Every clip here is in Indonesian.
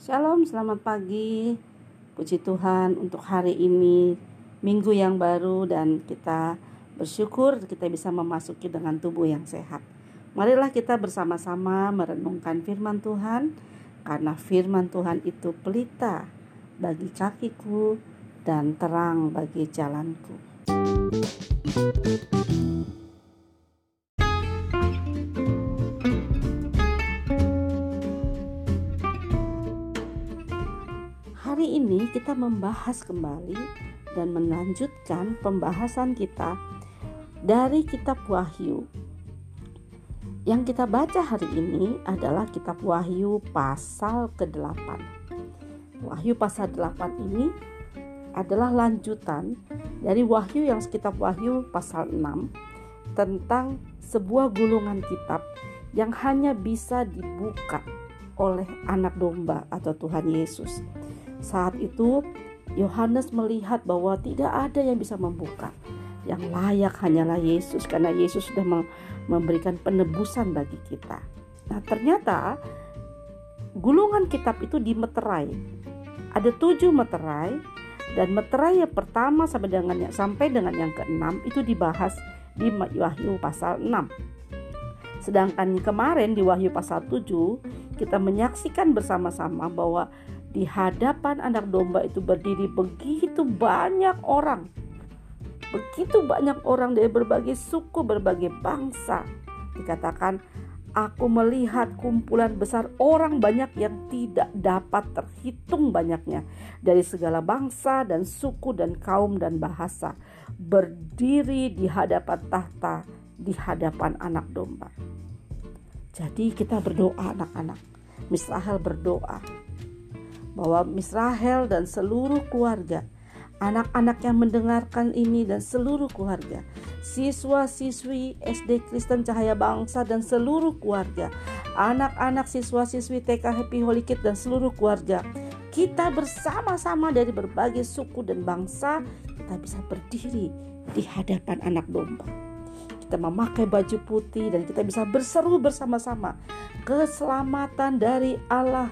Shalom, selamat pagi. Puji Tuhan untuk hari ini, minggu yang baru dan kita bersyukur kita bisa memasuki dengan tubuh yang sehat. Marilah kita bersama-sama merenungkan firman Tuhan karena firman Tuhan itu pelita bagi kakiku dan terang bagi jalanku. Kita membahas kembali dan melanjutkan pembahasan kita dari kitab Wahyu. Yang kita baca hari ini adalah kitab Wahyu pasal ke-8. Wahyu pasal 8 ini adalah lanjutan dari Wahyu yang kitab Wahyu pasal 6 tentang sebuah gulungan kitab yang hanya bisa dibuka oleh anak domba atau Tuhan Yesus. Saat itu Yohanes melihat bahwa tidak ada yang bisa membuka. Yang layak hanyalah Yesus karena Yesus sudah memberikan penebusan bagi kita. Nah ternyata gulungan kitab itu dimeterai. Ada tujuh meterai dan meterai yang pertama sampai dengan yang sampai dengan yang keenam itu dibahas di Wahyu pasal 6. Sedangkan kemarin di Wahyu pasal 7 kita menyaksikan bersama-sama bahwa di hadapan anak domba itu berdiri begitu banyak orang. Begitu banyak orang dari berbagai suku, berbagai bangsa. Dikatakan, aku melihat kumpulan besar orang banyak yang tidak dapat terhitung banyaknya dari segala bangsa dan suku dan kaum dan bahasa berdiri di hadapan tahta di hadapan anak domba. Jadi kita berdoa anak-anak. Misrahel berdoa bahwa Misrahel dan seluruh keluarga, anak-anak yang mendengarkan ini dan seluruh keluarga, siswa-siswi SD Kristen Cahaya Bangsa dan seluruh keluarga, anak-anak siswa-siswi TK Happy Holy Kid dan seluruh keluarga, kita bersama-sama dari berbagai suku dan bangsa, kita bisa berdiri di hadapan anak domba. Kita memakai baju putih dan kita bisa berseru bersama-sama keselamatan dari Allah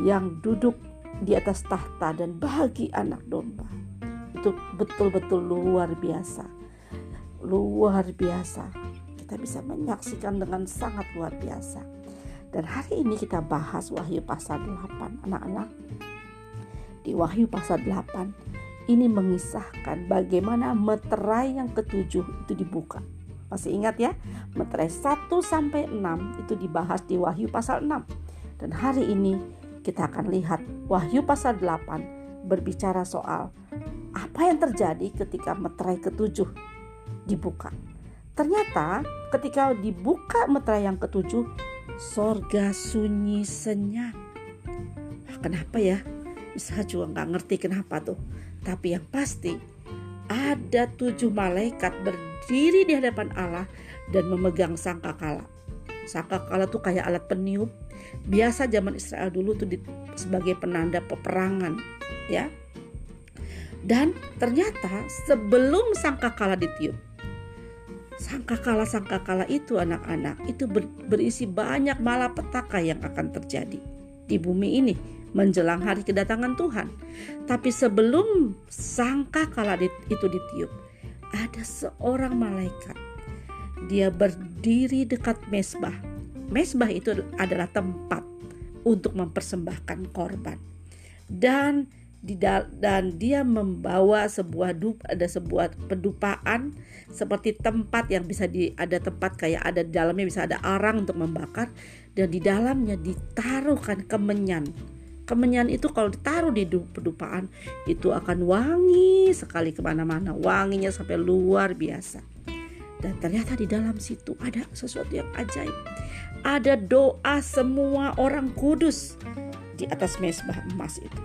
yang duduk di atas tahta dan bagi anak domba. Itu betul-betul luar biasa. Luar biasa. Kita bisa menyaksikan dengan sangat luar biasa. Dan hari ini kita bahas Wahyu pasal 8 anak-anak. Di Wahyu pasal 8 ini mengisahkan bagaimana meterai yang ketujuh itu dibuka. Masih ingat ya? Meterai 1 sampai 6 itu dibahas di Wahyu pasal 6. Dan hari ini kita akan lihat Wahyu pasal 8 berbicara soal apa yang terjadi ketika meterai ketujuh dibuka. Ternyata ketika dibuka meterai yang ketujuh, sorga sunyi senyap. Kenapa ya? Bisa juga nggak ngerti kenapa tuh. Tapi yang pasti ada tujuh malaikat berdiri di hadapan Allah dan memegang sangkakala. Sangkakala tuh kayak alat peniup biasa zaman Israel dulu tuh di, sebagai penanda peperangan ya dan ternyata sebelum sangkakala ditiup sangkakala sangkakala itu anak-anak itu ber, berisi banyak malapetaka yang akan terjadi di bumi ini menjelang hari kedatangan Tuhan. Tapi sebelum sangkakala itu ditiup, ada seorang malaikat. Dia berdiri dekat mesbah. Mesbah itu adalah tempat untuk mempersembahkan korban. Dan dan dia membawa sebuah dup ada sebuah pedupaan seperti tempat yang bisa di ada tempat kayak ada di dalamnya bisa ada arang untuk membakar. Dan di dalamnya ditaruhkan kemenyan. Kemenyan itu kalau ditaruh di pedupaan itu akan wangi sekali ke mana-mana. Wanginya sampai luar biasa dan ternyata di dalam situ ada sesuatu yang ajaib ada doa semua orang kudus di atas mesbah emas itu.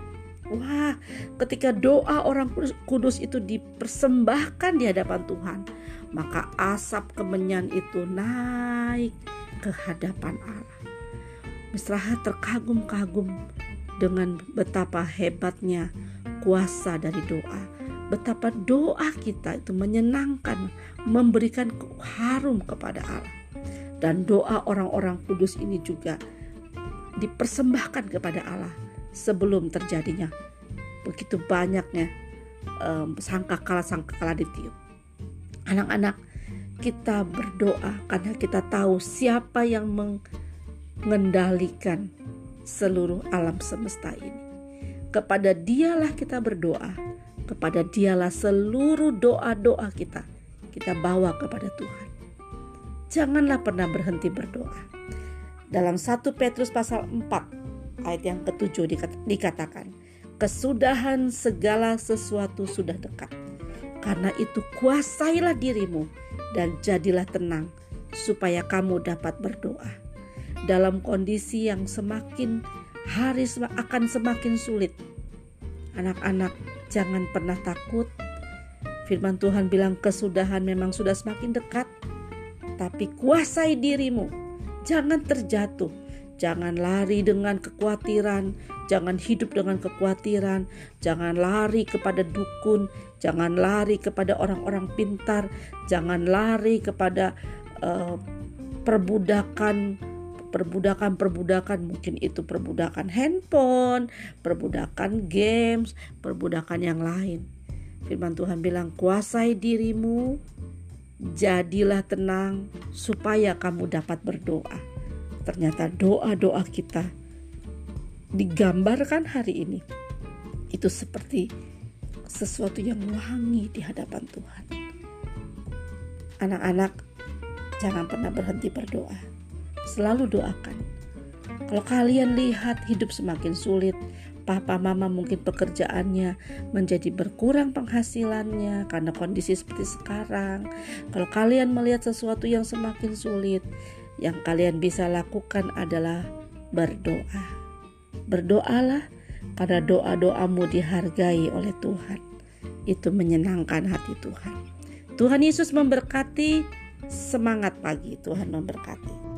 Wah, ketika doa orang kudus itu dipersembahkan di hadapan Tuhan, maka asap kemenyan itu naik ke hadapan Allah. Misraha terkagum-kagum dengan betapa hebatnya kuasa dari doa. Betapa doa kita itu menyenangkan, memberikan harum kepada Allah dan doa orang-orang kudus ini juga dipersembahkan kepada Allah sebelum terjadinya begitu banyaknya um, sangkakala sangkakala ditiup. Anak-anak kita berdoa karena kita tahu siapa yang mengendalikan seluruh alam semesta ini. Kepada dialah kita berdoa, kepada dialah seluruh doa-doa kita kita bawa kepada Tuhan. Janganlah pernah berhenti berdoa. Dalam 1 Petrus pasal 4 ayat yang ketujuh dikatakan, kesudahan segala sesuatu sudah dekat. Karena itu kuasailah dirimu dan jadilah tenang supaya kamu dapat berdoa. Dalam kondisi yang semakin hari akan semakin sulit. Anak-anak, jangan pernah takut. Firman Tuhan bilang kesudahan memang sudah semakin dekat, tapi kuasai dirimu. Jangan terjatuh, jangan lari dengan kekhawatiran, jangan hidup dengan kekhawatiran, jangan lari kepada dukun, jangan lari kepada orang-orang pintar, jangan lari kepada uh, perbudakan perbudakan-perbudakan mungkin itu perbudakan handphone, perbudakan games, perbudakan yang lain. Firman Tuhan bilang, "Kuasai dirimu, jadilah tenang supaya kamu dapat berdoa." Ternyata doa-doa kita digambarkan hari ini itu seperti sesuatu yang wangi di hadapan Tuhan. Anak-anak, jangan pernah berhenti berdoa selalu doakan. Kalau kalian lihat hidup semakin sulit, papa mama mungkin pekerjaannya menjadi berkurang penghasilannya karena kondisi seperti sekarang. Kalau kalian melihat sesuatu yang semakin sulit, yang kalian bisa lakukan adalah berdoa. Berdoalah karena doa-doamu dihargai oleh Tuhan. Itu menyenangkan hati Tuhan. Tuhan Yesus memberkati semangat pagi. Tuhan memberkati.